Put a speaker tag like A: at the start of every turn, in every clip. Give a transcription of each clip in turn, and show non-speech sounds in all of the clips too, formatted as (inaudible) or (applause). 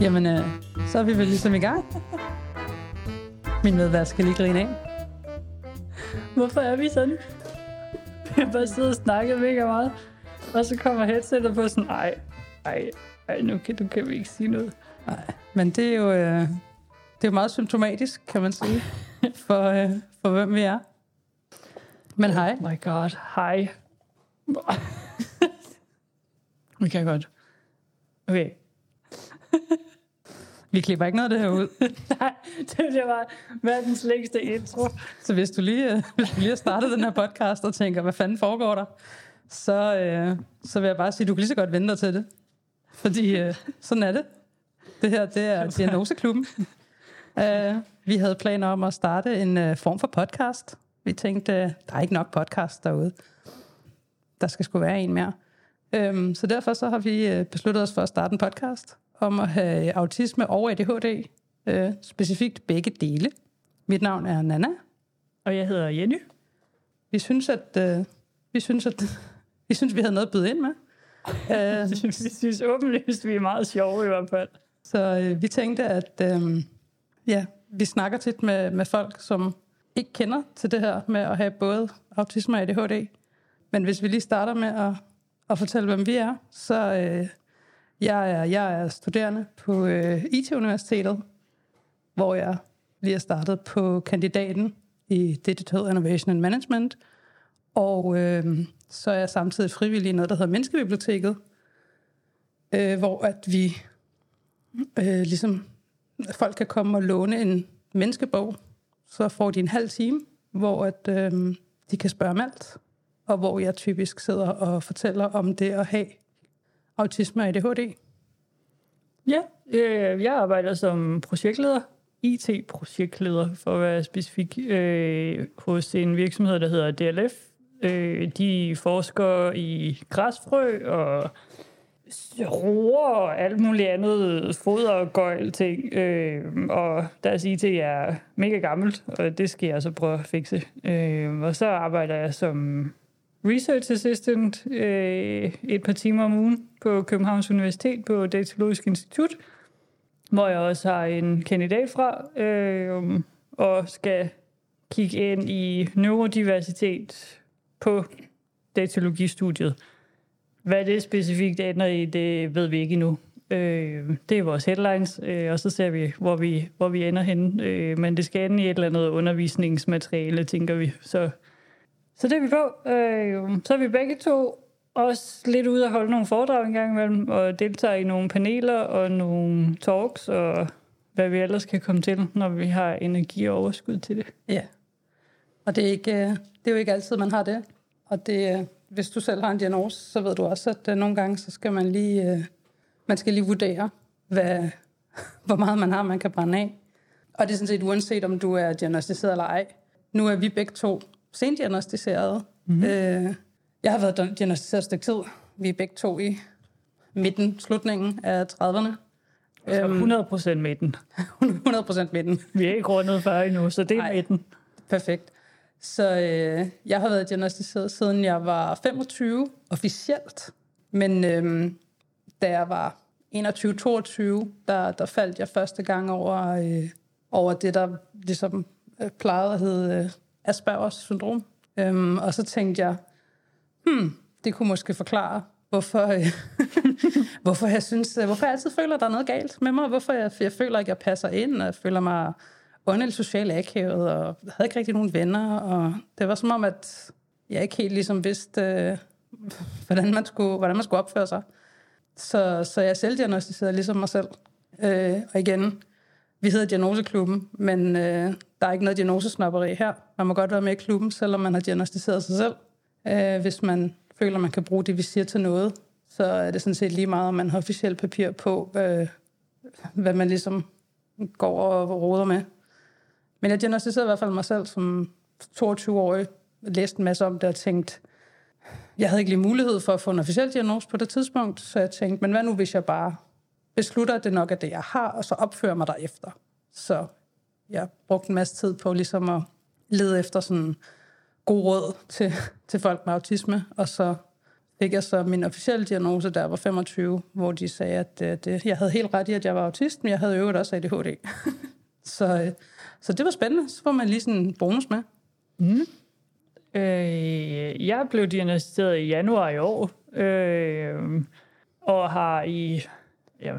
A: Jamen, øh, så er vi vel ligesom i gang. Min medvært skal lige grine af.
B: Hvorfor er vi sådan? Vi har bare siddet og snakket mega meget. Og så kommer headsetet på sådan, ej, ej, ej, nu kan, du kan vi ikke sige noget.
A: Nej, men det er jo, øh, det er jo meget symptomatisk, kan man sige, (laughs) for, øh, for hvem vi er. Men hej.
B: Oh my god, hej. Vi kan godt. Okay.
A: Vi klipper ikke noget af det her ud. (laughs)
B: Nej, det bliver bare verdens længste intro.
A: Så hvis du lige, øh, hvis du lige har startet den her podcast og tænker, hvad fanden foregår der, så, øh, så vil jeg bare sige, at du kan lige så godt vente dig til det. Fordi øh, sådan er det. Det her, det er Diagnoseklubben. Uh, vi havde planer om at starte en uh, form for podcast. Vi tænkte, uh, der er ikke nok podcast derude. Der skal sgu være en mere. Um, så derfor så har vi uh, besluttet os for at starte en podcast om at have autisme og ADHD. Uh, specifikt begge dele. Mit navn er Nana.
B: Og jeg hedder Jenny.
A: Vi synes, at uh, vi synes, at (laughs) vi synes, vi havde noget at byde ind med.
B: Uh, (laughs) vi synes åbenlyst, vi er meget sjove i hvert fald.
A: Så uh, vi tænkte, at uh, ja, vi snakker tit med, med folk, som ikke kender til det her med at have både autisme og ADHD. Men hvis vi lige starter med at, og fortælle, hvem vi er, så øh, jeg, er, jeg er studerende på øh, IT-universitetet, hvor jeg lige er startet på kandidaten i Digital Innovation and Management. Og øh, så er jeg samtidig frivillig i noget, der hedder Menneskebiblioteket, øh, hvor at vi øh, ligesom folk kan komme og låne en menneskebog, så får de en halv time, hvor at, øh, de kan spørge om alt, og hvor jeg typisk sidder og fortæller om det at have autisme og ADHD.
B: Ja, øh, jeg arbejder som projektleder, IT-projektleder for at være specifik, øh, hos en virksomhed, der hedder DLF. Øh, de forsker i græsfrø og roer og alt muligt andet foder og gøjl ting. Øh, og deres IT er mega gammelt, og det skal jeg så prøve at fikse. Øh, og så arbejder jeg som research assistant øh, et par timer om ugen på Københavns Universitet på Datalogisk Institut, hvor jeg også har en kandidat fra, øh, og skal kigge ind i neurodiversitet på datalogistudiet. Hvad det specifikt ender i, det ved vi ikke endnu. Øh, det er vores headlines, øh, og så ser vi, hvor vi, hvor vi ender henne. Øh, men det skal ende i et eller andet undervisningsmateriale, tænker vi. Så, så det er vi på. Øh, så er vi begge to også lidt ude at holde nogle foredrag en gang imellem, og deltager i nogle paneler og nogle talks, og hvad vi ellers kan komme til, når vi har energi og overskud til det.
A: Ja, og det er, ikke, øh, det er jo ikke altid, man har det. Og det, øh, hvis du selv har en diagnose, så ved du også, at øh, nogle gange, så skal man lige, man skal lige vurdere, hvad, (laughs) hvor meget man har, man kan brænde af. Og det er sådan set uanset, om du er diagnostiseret eller ej. Nu er vi begge to sendiagnostiserede. Mm-hmm. Øh, jeg har været diagnostiseret et stykke tid. Vi er begge to i midten, slutningen af 30'erne.
B: Så 100 procent midten. (laughs)
A: 100 procent midten.
B: Vi er ikke rundet 40 endnu, så det er Ej, midten.
A: Perfekt. Så øh, jeg har været diagnostiseret siden jeg var 25 officielt. Men øh, da jeg var 21-22, der, der faldt jeg første gang over, øh, over det, der ligesom øh, plejede at hedde øh, Aspergers syndrom. Øhm, og så tænkte jeg, hmm, det kunne måske forklare, hvorfor, øh, (laughs) hvorfor jeg synes, øh, hvorfor jeg altid føler, at der er noget galt med mig, hvorfor jeg, jeg føler ikke, jeg passer ind, og jeg føler mig åndeligt socialt akavet, og havde ikke rigtig nogen venner, og det var som om, at jeg ikke helt ligesom vidste, øh, hvordan, man skulle, hvordan man skulle opføre sig. Så, så jeg selv diagnostiserede ligesom mig selv. Øh, og igen, vi hedder Diagnoseklubben, men øh, der er ikke noget diagnosesnapperi her. Man må godt være med i klubben, selvom man har diagnostiseret sig selv. Øh, hvis man føler, man kan bruge det, vi siger til noget, så er det sådan set lige meget, om man har officielt papir på, øh, hvad man ligesom går og råder med. Men jeg diagnostiserede i hvert fald mig selv som 22-årig, læste en masse om det og tænkte, jeg havde ikke lige mulighed for at få en officiel diagnose på det tidspunkt, så jeg tænkte, men hvad nu hvis jeg bare beslutter, at det nok er det, jeg har, og så opfører mig derefter. Så jeg brugte en masse tid på ligesom at lede efter sådan god råd til, (laughs) til folk med autisme, og så fik jeg så min officielle diagnose, der var 25, hvor de sagde, at det, det, jeg havde helt ret i, at jeg var autist, men jeg havde øvet også ADHD. (laughs) så, øh, så det var spændende. Så får man lige sådan en bonus med.
B: Mm. Øh, jeg blev diagnosticeret i januar i år, øh, og har i ja,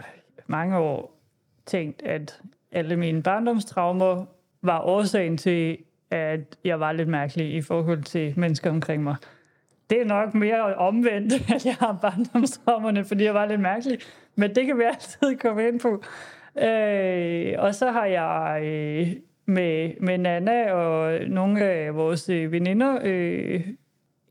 B: mange år tænkt, at alle mine barndomstraumer var årsagen til, at jeg var lidt mærkelig i forhold til mennesker omkring mig. Det er nok mere omvendt, (laughs) at jeg har barndomstraumerne, fordi jeg var lidt mærkelig. Men det kan vi altid komme ind på. Øh, og så har jeg øh, med, med Nana og nogle af vores øh, veninder. Øh,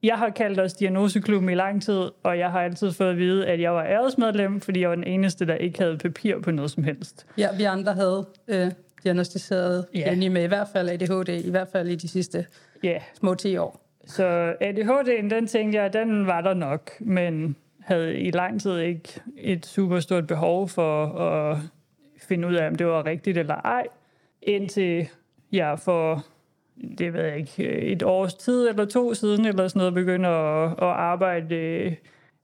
B: jeg har kaldt os Diagnoseklubben i lang tid, og jeg har altid fået at vide, at jeg var æresmedlem, fordi jeg var den eneste, der ikke havde papir på noget som helst.
A: Ja, vi andre havde øh, diagnostiseret
B: Ja.
A: Jenny med i hvert fald ADHD, i hvert fald i de sidste
B: Ja,
A: små 10 år.
B: så ADHD'en, den tænkte jeg, den var der nok, men havde i lang tid ikke et super stort behov for at finde ud af, om det var rigtigt eller ej, indtil jeg for, det ved jeg ikke, øh, et års tid eller to siden eller sådan noget, begynder at, at arbejde øh,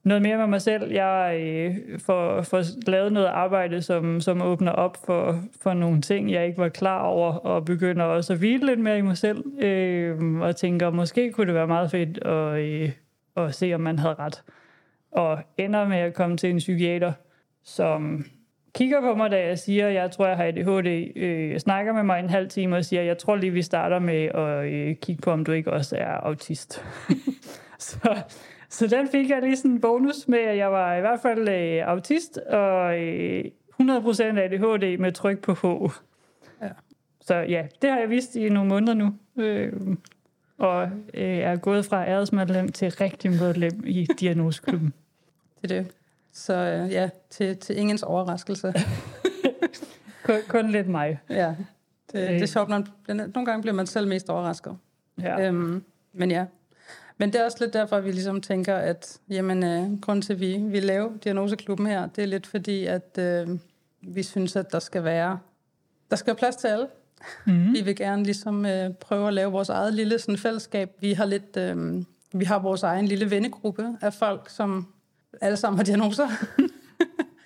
B: noget mere med mig selv. Jeg øh, får, får lavet noget arbejde, som, som åbner op for, for nogle ting, jeg ikke var klar over, og begynder også at hvile lidt mere i mig selv, øh, og tænker, måske kunne det være meget fedt at, øh, at se, om man havde ret. Og ender med at komme til en psykiater, som kigger på mig, da jeg siger, jeg tror, jeg har ADHD, øh, snakker med mig en halv time og siger, jeg tror lige, vi starter med at øh, kigge på, om du ikke også er autist. (laughs) så, så den fik jeg lige sådan en bonus med, at jeg var i hvert fald øh, autist, og øh, 100% ADHD med tryk på H.
A: Ja.
B: Så ja, det har jeg vidst i nogle måneder nu. Øh, og øh, er gået fra æresmedlem til rigtig medlem i (laughs) Diagnoseklubben.
A: Det er det. Så øh, ja, til, til ingens overraskelse. (laughs)
B: kun, kun lidt mig.
A: Ja, det, det er sjovt. Man, nogle gange bliver man selv mest overrasket.
B: Ja.
A: Øhm, men ja. Men det er også lidt derfor, at vi ligesom tænker, at jamen, øh, grunden til, at vi, vi laver Diagnoseklubben her, det er lidt fordi, at øh, vi synes, at der skal være der skal være plads til alle.
B: Mm.
A: Vi vil gerne ligesom øh, prøve at lave vores eget lille sådan, fællesskab. Vi har lidt, øh, vi har vores egen lille vennegruppe af folk, som alle sammen har diagnoser.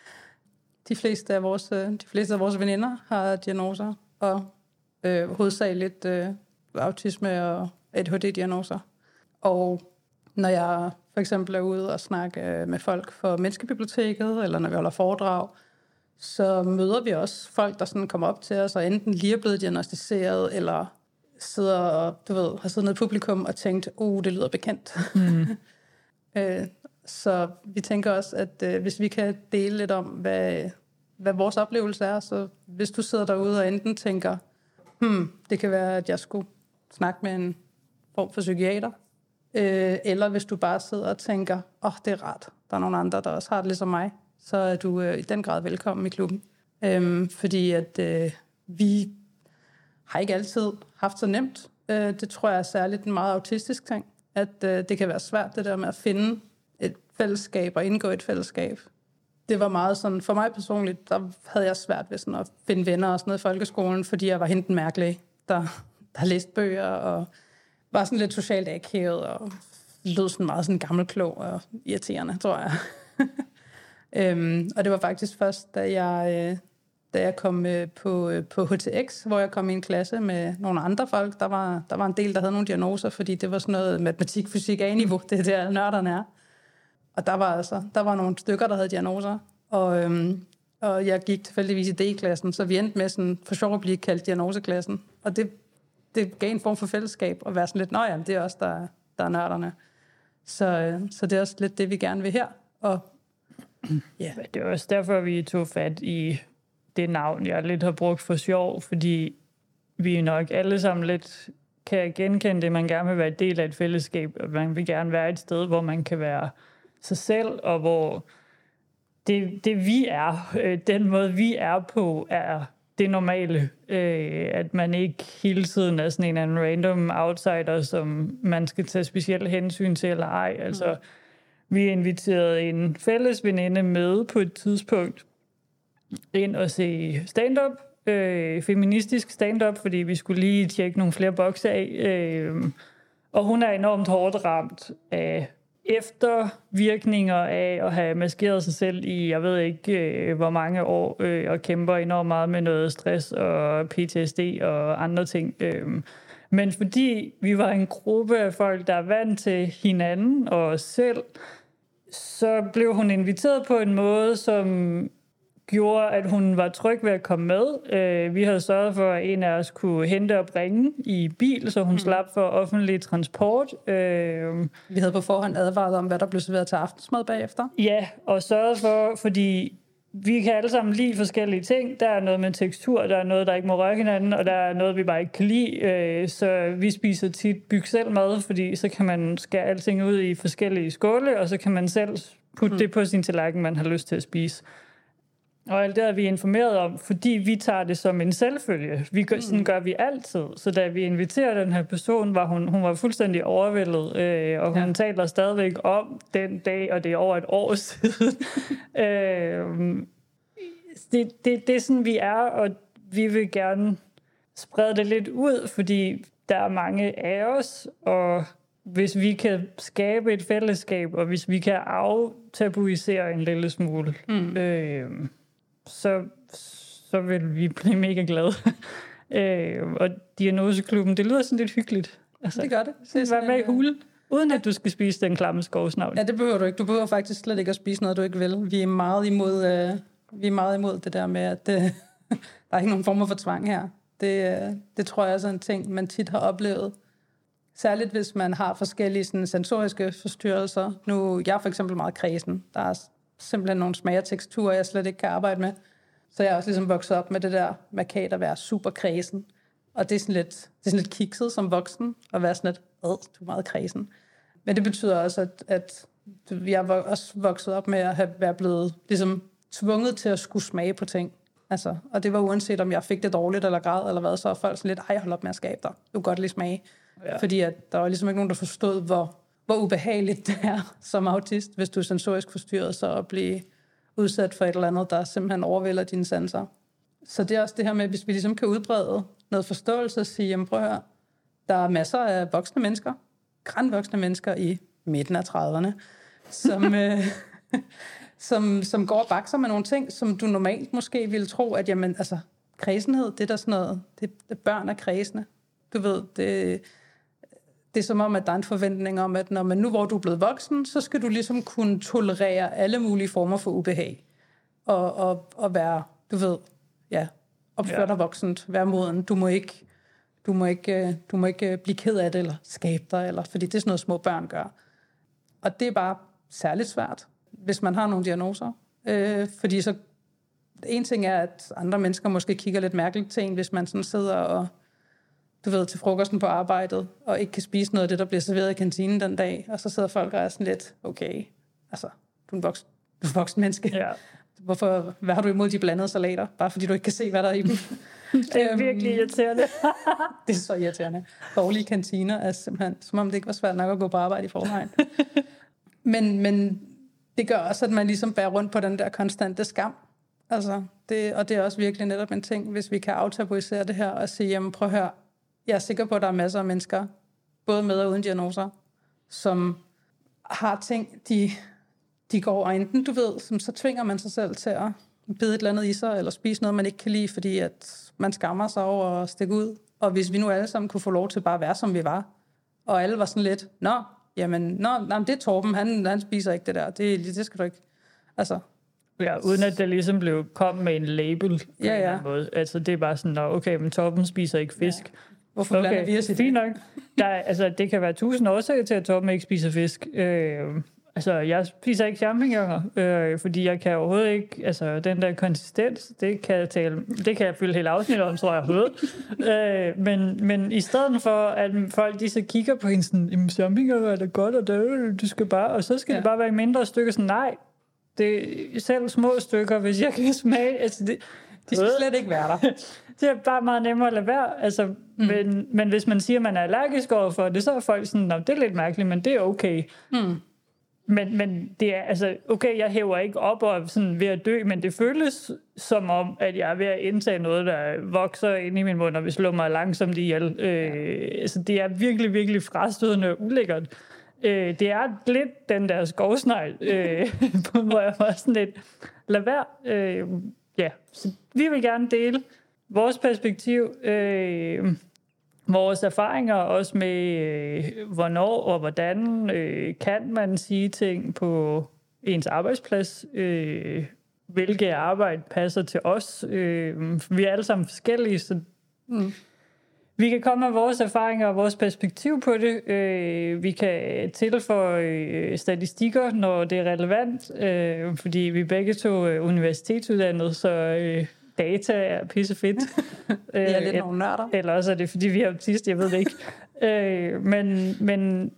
A: (laughs) de fleste af vores, øh, de fleste af vores veninder har diagnoser, og øh, hovedsageligt øh, autisme og ADHD-diagnoser. Og når jeg for eksempel er ude og snakke øh, med folk for Menneskebiblioteket, eller når vi holder foredrag, så møder vi også folk, der sådan kommer op til os, og enten lige er blevet diagnostiseret, eller sidder og, du ved, har siddet nede i publikum og tænkt, uh, det lyder bekendt.
B: Mm. (laughs)
A: Øh, så vi tænker også, at øh, hvis vi kan dele lidt om, hvad, hvad vores oplevelse er, så hvis du sidder derude og enten tænker, hmm, det kan være, at jeg skulle snakke med en form for psykiater, øh, eller hvis du bare sidder og tænker, åh, oh, det er rart, der er nogle andre, der også har det ligesom mig, så er du øh, i den grad velkommen i klubben. Øhm, fordi at øh, vi har ikke altid haft så nemt. Øh, det tror jeg er særligt en meget autistisk ting, at øh, det kan være svært det der med at finde fællesskab og indgå i et fællesskab. Det var meget sådan, for mig personligt, der havde jeg svært ved sådan at finde venner og sådan noget i folkeskolen, fordi jeg var hende den mærkelige, der, der læste bøger og var sådan lidt socialt akavet og lød sådan meget sådan gammelklog og irriterende, tror jeg. (laughs) øhm, og det var faktisk først, da jeg, øh, da jeg kom øh, på, øh, på HTX, hvor jeg kom i en klasse med nogle andre folk. Der var, der var en del, der havde nogle diagnoser, fordi det var sådan noget matematik, fysik, A-niveau, (laughs) det er der nørderne er. Og der var altså, der var nogle stykker, der havde diagnoser. Og, øhm, og jeg gik tilfældigvis i D-klassen, så vi endte med sådan, for sjov at blive kaldt diagnoseklassen. Og det, det gav en form for fællesskab at være sådan lidt, nå ja, det er også der, der er nørderne. Så, øh, så det er også lidt det, vi gerne vil her. Og ja,
B: Det er også derfor, vi tog fat i det navn, jeg lidt har brugt for sjov, fordi vi nok alle sammen lidt kan genkende det, man gerne vil være en del af et fællesskab, og man vil gerne være et sted, hvor man kan være sig selv, og hvor det, det vi er, øh, den måde vi er på, er det normale. Øh, at man ikke hele tiden er sådan en eller anden random outsider, som man skal tage specielt hensyn til eller ej. Altså, vi inviterede en fælles veninde med på et tidspunkt ind og se stand-up, øh, feministisk stand-up, fordi vi skulle lige tjekke nogle flere bokse af. Øh, og hun er enormt hårdt ramt af eftervirkninger af at have maskeret sig selv i, jeg ved ikke øh, hvor mange år, øh, og kæmper enormt meget med noget stress og PTSD og andre ting. Øh, men fordi vi var en gruppe af folk, der er vant til hinanden og os selv, så blev hun inviteret på en måde, som gjorde, at hun var tryg ved at komme med. Øh, vi havde sørget for, at en af os kunne hente og bringe i bil, så hun mm. slap for offentlig transport. Øh,
A: vi havde på forhånd advaret om, hvad der blev serveret til aftensmad bagefter.
B: Ja, og sørget for, fordi vi kan alle sammen lide forskellige ting. Der er noget med tekstur, der er noget, der ikke må røre hinanden, og der er noget, vi bare ikke kan lide. Øh, så vi spiser tit byg selv mad, fordi så kan man skære alting ud i forskellige skåle, og så kan man selv putte mm. det på sin tallerken, man har lyst til at spise. Og alt det er vi informeret om, fordi vi tager det som en selvfølge. Vi gør, mm. Sådan gør vi altid. Så da vi inviterer den her person, var hun, hun var fuldstændig overvældet, øh, og hun ja. taler stadigvæk om den dag, og det er over et år (laughs) siden. øh, det, det, det er sådan, vi er, og vi vil gerne sprede det lidt ud, fordi der er mange af os, og hvis vi kan skabe et fællesskab, og hvis vi kan aftabuisere en lille smule, mm. øh, så, så vil vi blive mega glade. (laughs) øh, og Diagnoseklubben, det lyder sådan lidt hyggeligt.
A: Altså, det gør det.
B: det Vær med i hulen, uden at du skal spise den klamme skovsnavn.
A: Ja, det behøver du ikke. Du behøver faktisk slet ikke at spise noget, du ikke vil. Vi er meget imod, øh, vi er meget imod det der med, at øh, (laughs) der er ikke nogen form for tvang her. Det, øh, det tror jeg er sådan en ting, man tit har oplevet. Særligt hvis man har forskellige sådan, sensoriske forstyrrelser. Nu jeg er for eksempel meget kredsen. Der er simpelthen nogle smag og teksturer, jeg slet ikke kan arbejde med. Så jeg er også ligesom vokset op med det der markat at være super kredsen. Og det er sådan lidt, det er sådan lidt kikset som voksen, at være sådan lidt, øh, du er meget kredsen. Men det betyder også, at, at jeg er også vokset op med at have været blevet ligesom tvunget til at skulle smage på ting. Altså, og det var uanset om jeg fik det dårligt eller grad eller hvad, så er folk sådan lidt, ej, hold op med at skabe dig. Du kan godt lige smage. Ja. Fordi at der var ligesom ikke nogen, der forstod, hvor hvor ubehageligt det er som autist, hvis du er sensorisk forstyrret, så at blive udsat for et eller andet, der simpelthen overvælder dine sanser. Så det er også det her med, hvis vi ligesom kan udbrede noget forståelse og sige, jamen prøv at høre, der er masser af voksne mennesker, grænvoksne mennesker i midten af 30'erne, som, (laughs) øh, (laughs) som, som går og bakser med nogle ting, som du normalt måske ville tro, at jamen, altså, kredsenhed, det er der sådan noget, det, det børn er kredsende. Du ved, det, det er som om, at der er en forventning om, at når man nu hvor du er blevet voksen, så skal du ligesom kunne tolerere alle mulige former for ubehag. Og, og, og være, du ved, ja, opføre ja. dig voksent, være moden. Du må ikke, du må ikke, øh, du må ikke blive ked af det, eller skabe dig, eller, fordi det er sådan noget, små børn gør. Og det er bare særligt svært, hvis man har nogle diagnoser. Øh, fordi så, en ting er, at andre mennesker måske kigger lidt mærkeligt til en, hvis man sådan sidder og du ved, til frokosten på arbejdet, og ikke kan spise noget af det, der bliver serveret i kantinen den dag, og så sidder folk og er sådan lidt, okay, altså, du er en voksen, du er en voksen menneske. Ja. Hvorfor, hvad har du imod de blandede salater? Bare fordi du ikke kan se, hvad der er i dem. (laughs)
B: det er virkelig øhm, irriterende. (laughs)
A: det er så irriterende. Dårlige kantiner er simpelthen, som om det ikke var svært nok at gå på arbejde i forvejen. (laughs) men, men det gør også, at man ligesom bærer rundt på den der konstante skam. Altså, det, og det er også virkelig netop en ting, hvis vi kan aftabuisere det her og sige, jamen prøv at høre, jeg er sikker på, at der er masser af mennesker, både med og uden diagnoser, som har ting, de, de går, og enten, du ved, som så tvinger man sig selv til at bide et eller andet i sig, eller spise noget, man ikke kan lide, fordi at man skammer sig over at stikke ud. Og hvis vi nu alle sammen kunne få lov til bare at være, som vi var, og alle var sådan lidt, nå, jamen, nå, nej, det er Torben, han, han spiser ikke det der, det, det skal du ikke. Altså,
B: Ja, uden at det ligesom blev kom med en label på
A: ja, ja. en
B: måde. Altså, det er bare sådan, okay, men Torben spiser ikke fisk.
A: Hvorfor okay, blander vi os i det?
B: nok. Der, altså, det kan være tusind årsager til, at Torben ikke spiser fisk. Øh, altså, jeg spiser ikke champignoner, øh, fordi jeg kan overhovedet ikke... Altså, den der konsistens, det kan jeg, tale, det kan jeg fylde hele afsnit om, tror jeg, overhovedet. øh, men, men i stedet for, at folk de så kigger på hende sådan, jamen, champignoner er det godt, og det, du skal bare... Og så skal ja. det bare være mindre stykker. Sådan, nej, det er selv små stykker, hvis jeg kan smage... Altså, det,
A: de skal slet ikke være der.
B: Det er bare meget nemmere at lade være. Altså, mm. men, men hvis man siger, at man er allergisk overfor det, så er folk sådan, det er lidt mærkeligt, men det er okay. Mm. Men, men det er, altså, okay, jeg hæver ikke op og sådan ved at dø, men det føles som om, at jeg er ved at indtage noget, der vokser ind i min mund, og vi slår mig langsomt ihjel. Øh, altså, det er virkelig, virkelig frastødende og ulækkert. Øh, det er lidt den der skovsnegl, øh, (laughs) hvor jeg var sådan lidt, lad være. Øh, ja, så vi vil gerne dele vores perspektiv, øh, vores erfaringer også med, øh, hvornår og hvordan øh, kan man sige ting på ens arbejdsplads, øh, hvilke arbejde passer til os. Øh, vi er alle sammen forskellige, så mm. vi kan komme med vores erfaringer og vores perspektiv på det. Øh, vi kan tilføje øh, statistikker, når det er relevant, øh, fordi vi begge to er universitetsuddannede, så øh, data er pissefedt.
A: det (laughs) er lidt nogle nørder.
B: Eller også er det, fordi vi er autist, jeg ved det ikke. (laughs) øh, men, men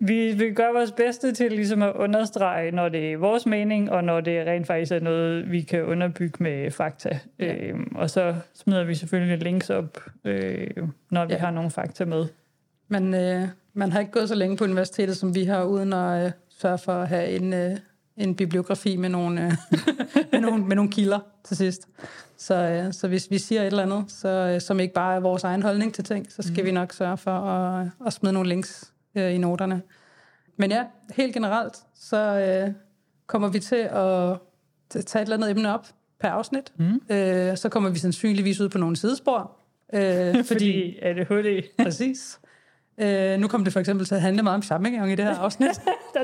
B: vi vil gøre vores bedste til ligesom at understrege, når det er vores mening, og når det rent faktisk er noget, vi kan underbygge med fakta. Ja. Øhm, og så smider vi selvfølgelig links op, øh, når vi ja. har nogle fakta med.
A: Men øh, man har ikke gået så længe på universitetet, som vi har, uden at øh, sørge for at have en, øh, en bibliografi med nogle, øh, (laughs) med, nogle, med nogle kilder til sidst. Så, øh, så hvis vi siger et eller andet, så, øh, som ikke bare er vores egen holdning til ting, så skal mm. vi nok sørge for at, at smide nogle links øh, i noterne. Men ja, helt generelt, så øh, kommer vi til at tage et eller andet emne op per afsnit. Mm. Øh, så kommer vi sandsynligvis ud på nogle sidespor.
B: Øh, (laughs) fordi, fordi ADHD. (laughs)
A: Præcis. Øh, nu kommer det for eksempel til at handle meget om shopping i det her (laughs) afsnit.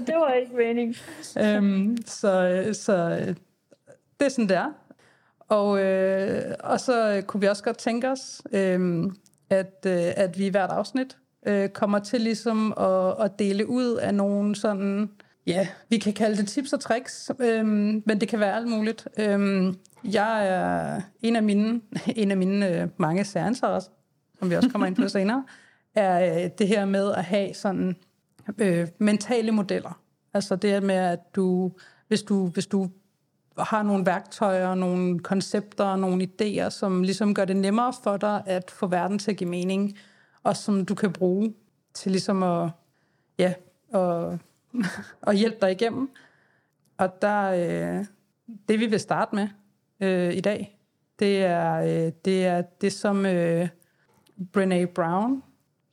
B: det var ikke mening.
A: øhm, så, så det er sådan, det er. Og, øh, og så kunne vi også godt tænke os, øh, at, øh, at vi i hvert afsnit øh, kommer til ligesom at, at dele ud af nogle sådan, ja, vi kan kalde det tips og tricks, øh, men det kan være alt muligt. Øh, jeg er en af mine, en af mine øh, mange særinteresser, som vi også kommer ind på (laughs) senere, er øh, det her med at have sådan øh, mentale modeller. Altså det med, at du, hvis du, hvis du har nogle værktøjer, nogle koncepter, nogle idéer, som ligesom gør det nemmere for dig at få verden til at give mening, og som du kan bruge til ligesom at, ja, at, (laughs) at hjælpe dig igennem. Og der, øh, det vi vil starte med øh, i dag, det er, øh, det er det, som øh, Brené Brown,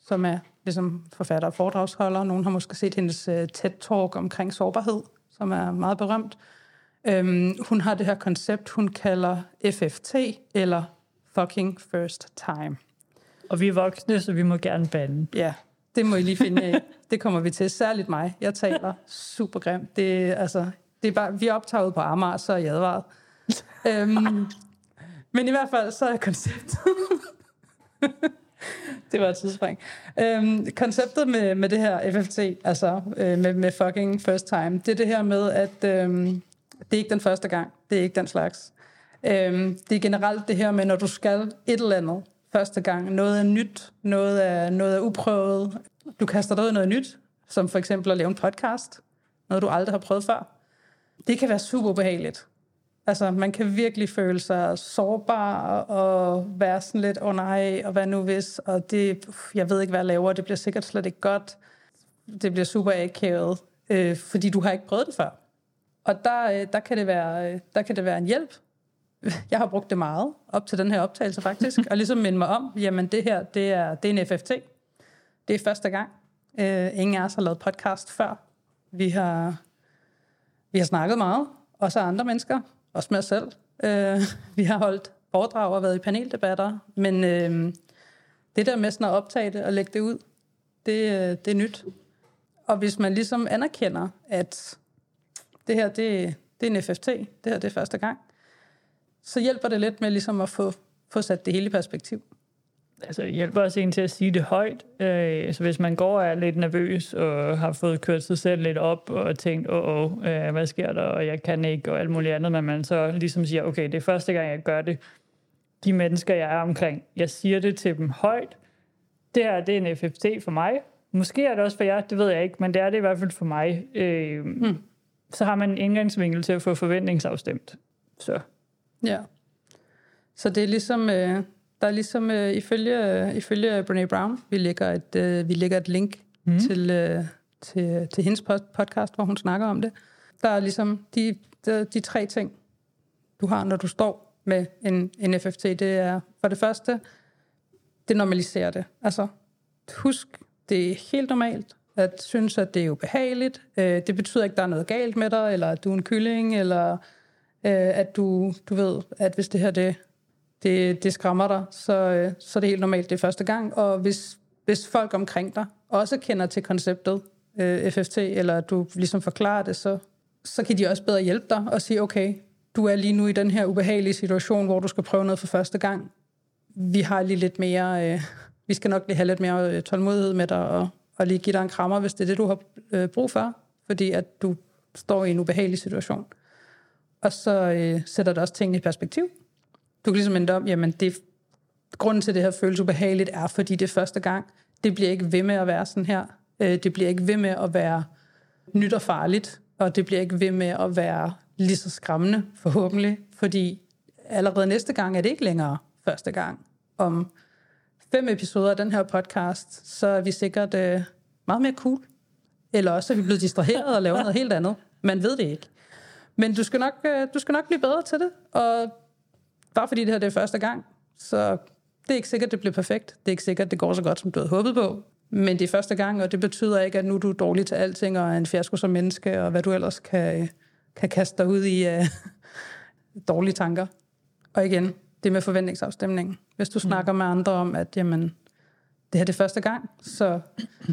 A: som er ligesom forfatter og foredragsholder, nogen har måske set hendes øh, TED-talk omkring sårbarhed, som er meget berømt. Øhm, hun har det her koncept, hun kalder FFT, eller Fucking First Time.
B: Og vi er voksne, så vi må gerne bande.
A: Ja, det må I lige finde af. Det kommer vi til, særligt mig. Jeg taler super grimt. Det, altså, det er bare, vi er optaget på Amager, så er jeg advaret. øhm, men i hvert fald, så er konceptet det var et tidsspring. Øhm, konceptet med, med det her FFT, altså øh, med, med fucking first time, det er det her med, at øhm, det er ikke den første gang. Det er ikke den slags. Øhm, det er generelt det her med, når du skal et eller andet, første gang. Noget er nyt, noget er, noget er uprøvet. Du kaster dig ud i noget nyt, som for eksempel at lave en podcast. Noget, du aldrig har prøvet før. Det kan være super behageligt. Altså, man kan virkelig føle sig sårbar og være sådan lidt, åh oh, nej, og hvad nu hvis, og det, jeg ved ikke, hvad jeg laver, det bliver sikkert slet ikke godt. Det bliver super akavet, øh, fordi du har ikke prøvet det før. Og der, øh, der, kan det være, øh, der kan det være en hjælp jeg har brugt det meget op til den her optagelse faktisk, (laughs) og ligesom minde mig om, jamen det her, det er, det er en FFT. Det er første gang. Uh, ingen af os har lavet podcast før. Vi har, vi har snakket meget, også af andre mennesker, også med os selv. Øh, (laughs) vi har holdt foredrag og været i paneldebatter, men øh, det der med sådan at optage det og lægge det ud, det, øh, det er nyt. Og hvis man ligesom anerkender, at det her, det, det er en FFT, det her det er første gang, så hjælper det lidt med ligesom at få, få sat det hele i perspektiv.
B: Altså hjælper også en til at sige det højt. Øh, så hvis man går og er lidt nervøs og har fået kørt sig selv lidt op og tænkt, åh, oh, oh, øh, hvad sker der, og jeg kan ikke, og alt muligt andet, men man så ligesom siger, okay, det er første gang, jeg gør det. De mennesker, jeg er omkring, jeg siger det til dem højt. Det her, det er en FFT for mig. Måske er det også for jer, det ved jeg ikke, men det er det i hvert fald for mig. Øh, hmm. Så har man en indgangsvinkel til at få forventningsafstemt. Så
A: Ja. Så det er ligesom, øh, der er ligesom øh, ifølge, øh, ifølge Brene Brown, vi lægger et, øh, vi lægger et link mm. til, øh, til, til hendes podcast, hvor hun snakker om det. Der er ligesom de, de, de tre ting, du har, når du står med en, en FFT. Det er for det første, det normaliserer det. Altså, husk, det er helt normalt. at synes, at det er ubehageligt. Øh, det betyder ikke, at der er noget galt med dig, eller at du er en kylling, eller øh, at du, du ved, at hvis det her det, det, det skræmmer dig, så, så så er det helt normalt det er første gang. Og hvis, hvis folk omkring dig også kender til konceptet øh, FFT, eller du ligesom forklarer det, så, så kan de også bedre hjælpe dig og sige, okay, du er lige nu i den her ubehagelige situation, hvor du skal prøve noget for første gang. Vi har lige lidt mere, øh, vi skal nok lige have lidt mere øh, tålmodighed med dig, og, og lige give dig en krammer, hvis det er det, du har øh, brug for, fordi at du står i en ubehagelig situation. Og så øh, sætter det også tingene i perspektiv. Du kan ligesom ende om, jamen det, grunden til, at det her føles ubehageligt, er, fordi det er første gang. Det bliver ikke ved med at være sådan her. Øh, det bliver ikke ved med at være nyt og farligt, og det bliver ikke ved med at være lige så skræmmende, forhåbentlig, fordi allerede næste gang er det ikke længere første gang. Om fem episoder af den her podcast, så er vi sikkert øh, meget mere cool. Eller også er vi blevet distraheret og lavet noget helt andet. Man ved det ikke. Men du skal, nok, øh, du skal nok blive bedre til det, og bare fordi det her det er første gang, så det er ikke sikkert, det bliver perfekt. Det er ikke sikkert, det går så godt, som du havde håbet på. Men det er første gang, og det betyder ikke, at nu du er dårlig til alting, og er en fiasko som menneske, og hvad du ellers kan, kan kaste dig ud i uh, (laughs) dårlige tanker. Og igen, det med forventningsafstemningen. Hvis du mm. snakker med andre om, at jamen, det her det er første gang, så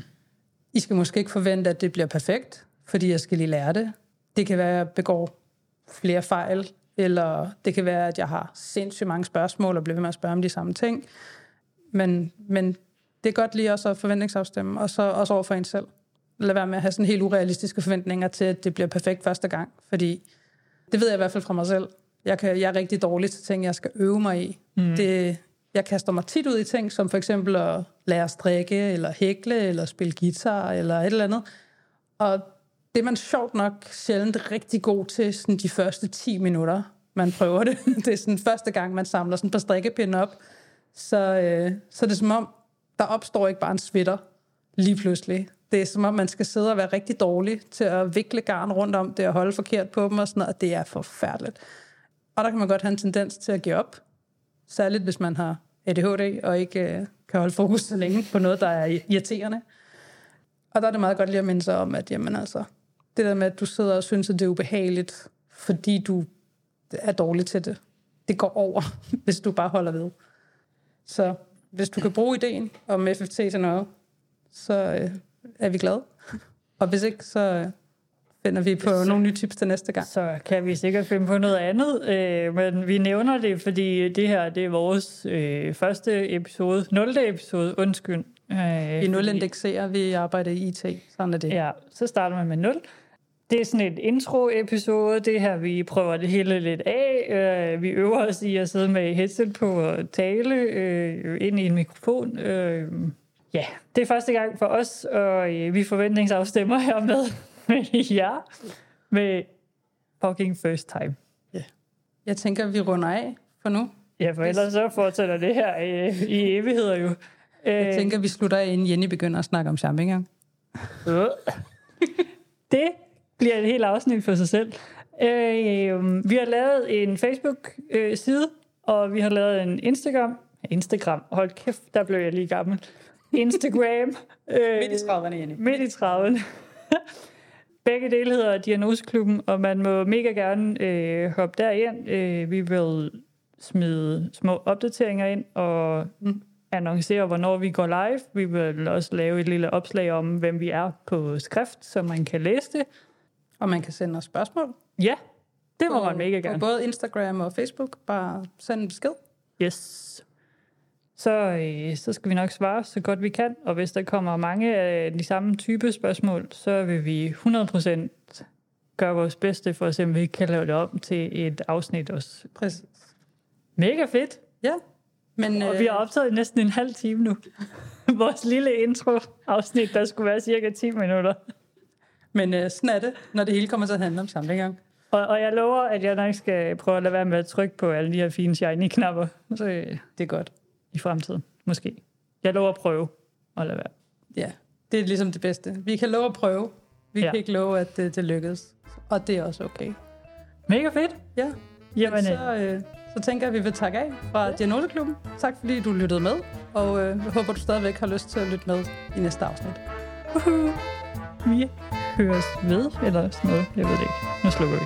A: (clears throat) I skal måske ikke forvente, at det bliver perfekt, fordi jeg skal lige lære det. Det kan være, at jeg begår flere fejl, eller det kan være, at jeg har sindssygt mange spørgsmål og bliver ved med at spørge om de samme ting. Men, men det er godt lige også at forventningsafstemme, og så også over for en selv. Lad være med at have sådan helt urealistiske forventninger til, at det bliver perfekt første gang, fordi det ved jeg i hvert fald fra mig selv. Jeg, kan, jeg er rigtig dårlig til ting, jeg skal øve mig i. Mm. Det, jeg kaster mig tit ud i ting, som for eksempel at lære at strikke, eller hækle, eller spille guitar, eller et eller andet. Og det er man sjovt nok sjældent rigtig god til sådan de første 10 minutter, man prøver det. (laughs) Det er sådan første gang, man samler sådan et par strikkepinde op. Så, øh, så det er som om, der opstår ikke bare en svitter lige pludselig. Det er som om, man skal sidde og være rigtig dårlig til at vikle garn rundt om det og holde forkert på dem og sådan noget, og det er forfærdeligt. Og der kan man godt have en tendens til at give op. Særligt hvis man har ADHD og ikke øh, kan holde fokus så længe på noget, der er irriterende. Og der er det meget godt lige at minde sig om, at jamen altså, det der med, at du sidder og synes, at det er ubehageligt, fordi du er dårlig til det, det går over, (laughs) hvis du bare holder ved. Så hvis du kan bruge ideen om FFT til noget, så øh, er vi glade. (laughs) Og hvis ikke, så øh, finder vi på så, nogle nye tips til næste gang.
B: Så kan vi sikkert finde på noget andet, øh, men vi nævner det, fordi det her det er vores øh, første episode, 0. episode, undskyld.
A: Øh, vi nulindekserer, vi arbejder i IT, sådan er det.
B: Ja, så starter man med 0. Det er sådan et intro-episode, det her, vi prøver det hele lidt af. Øh, vi øver os i at sidde med headset på og tale øh, ind i en mikrofon. Øh, ja, det er første gang for os, og øh, vi forventningsafstemmer her med, (laughs) med jer med fucking first time.
A: Ja. Jeg tænker, vi runder af for nu.
B: Ja, for ellers så fortsætter det her i, i evigheder jo.
A: Jeg øh, tænker, vi slutter af, inden Jenny begynder at snakke om champignon.
B: det bliver et helt afsnit for sig selv. Øh, vi har lavet en Facebook-side, øh, og vi har lavet en Instagram. Instagram, hold kæft, der blev jeg lige gammel. Instagram.
A: øh, (laughs) midt i 30'erne, Jenny.
B: Midt i 30'erne. (laughs) Begge dele hedder Diagnoseklubben, og man må mega gerne øh, hoppe derind. Øh, vi vil smide små opdateringer ind og mm. annoncere, hvornår vi går live. Vi vil også lave et lille opslag om, hvem vi er på skrift, så man kan læse det.
A: Og man kan sende os spørgsmål.
B: Ja, det må på, man mega gerne.
A: På både Instagram og Facebook. Bare send en besked.
B: Yes. Så, øh, så skal vi nok svare så godt vi kan. Og hvis der kommer mange af de samme type spørgsmål, så vil vi 100% gøre vores bedste for at se, om vi kan lave det om til et afsnit også.
A: Præcis.
B: Mega fedt.
A: Ja.
B: Men, og øh, vi har optaget næsten en halv time nu. (laughs) Vores lille intro-afsnit, der skulle være cirka 10 minutter.
A: Men øh, sådan er det, når det hele kommer til at handle om sammenhæng.
B: Og, og jeg lover, at jeg nok skal prøve at lade være med at trykke på alle de her fine shiny-knapper. Så
A: øh, det er godt.
B: I fremtiden, måske. Jeg lover at prøve at lade være.
A: Ja, det er ligesom det bedste. Vi kan love at prøve. Vi ja. kan ikke love, at det, det lykkes. Og det er også okay.
B: Mega fedt.
A: Ja. Jamen, så, øh, øh, så tænker jeg, at vi vil takke af fra ja. Diagnoseklubben. Tak fordi du lyttede med, og øh, jeg håber, du stadigvæk har lyst til at lytte med i næste afsnit.
B: Uhuh. Vi høres ved, eller sådan noget. Jeg ved det ikke. Nu slukker vi.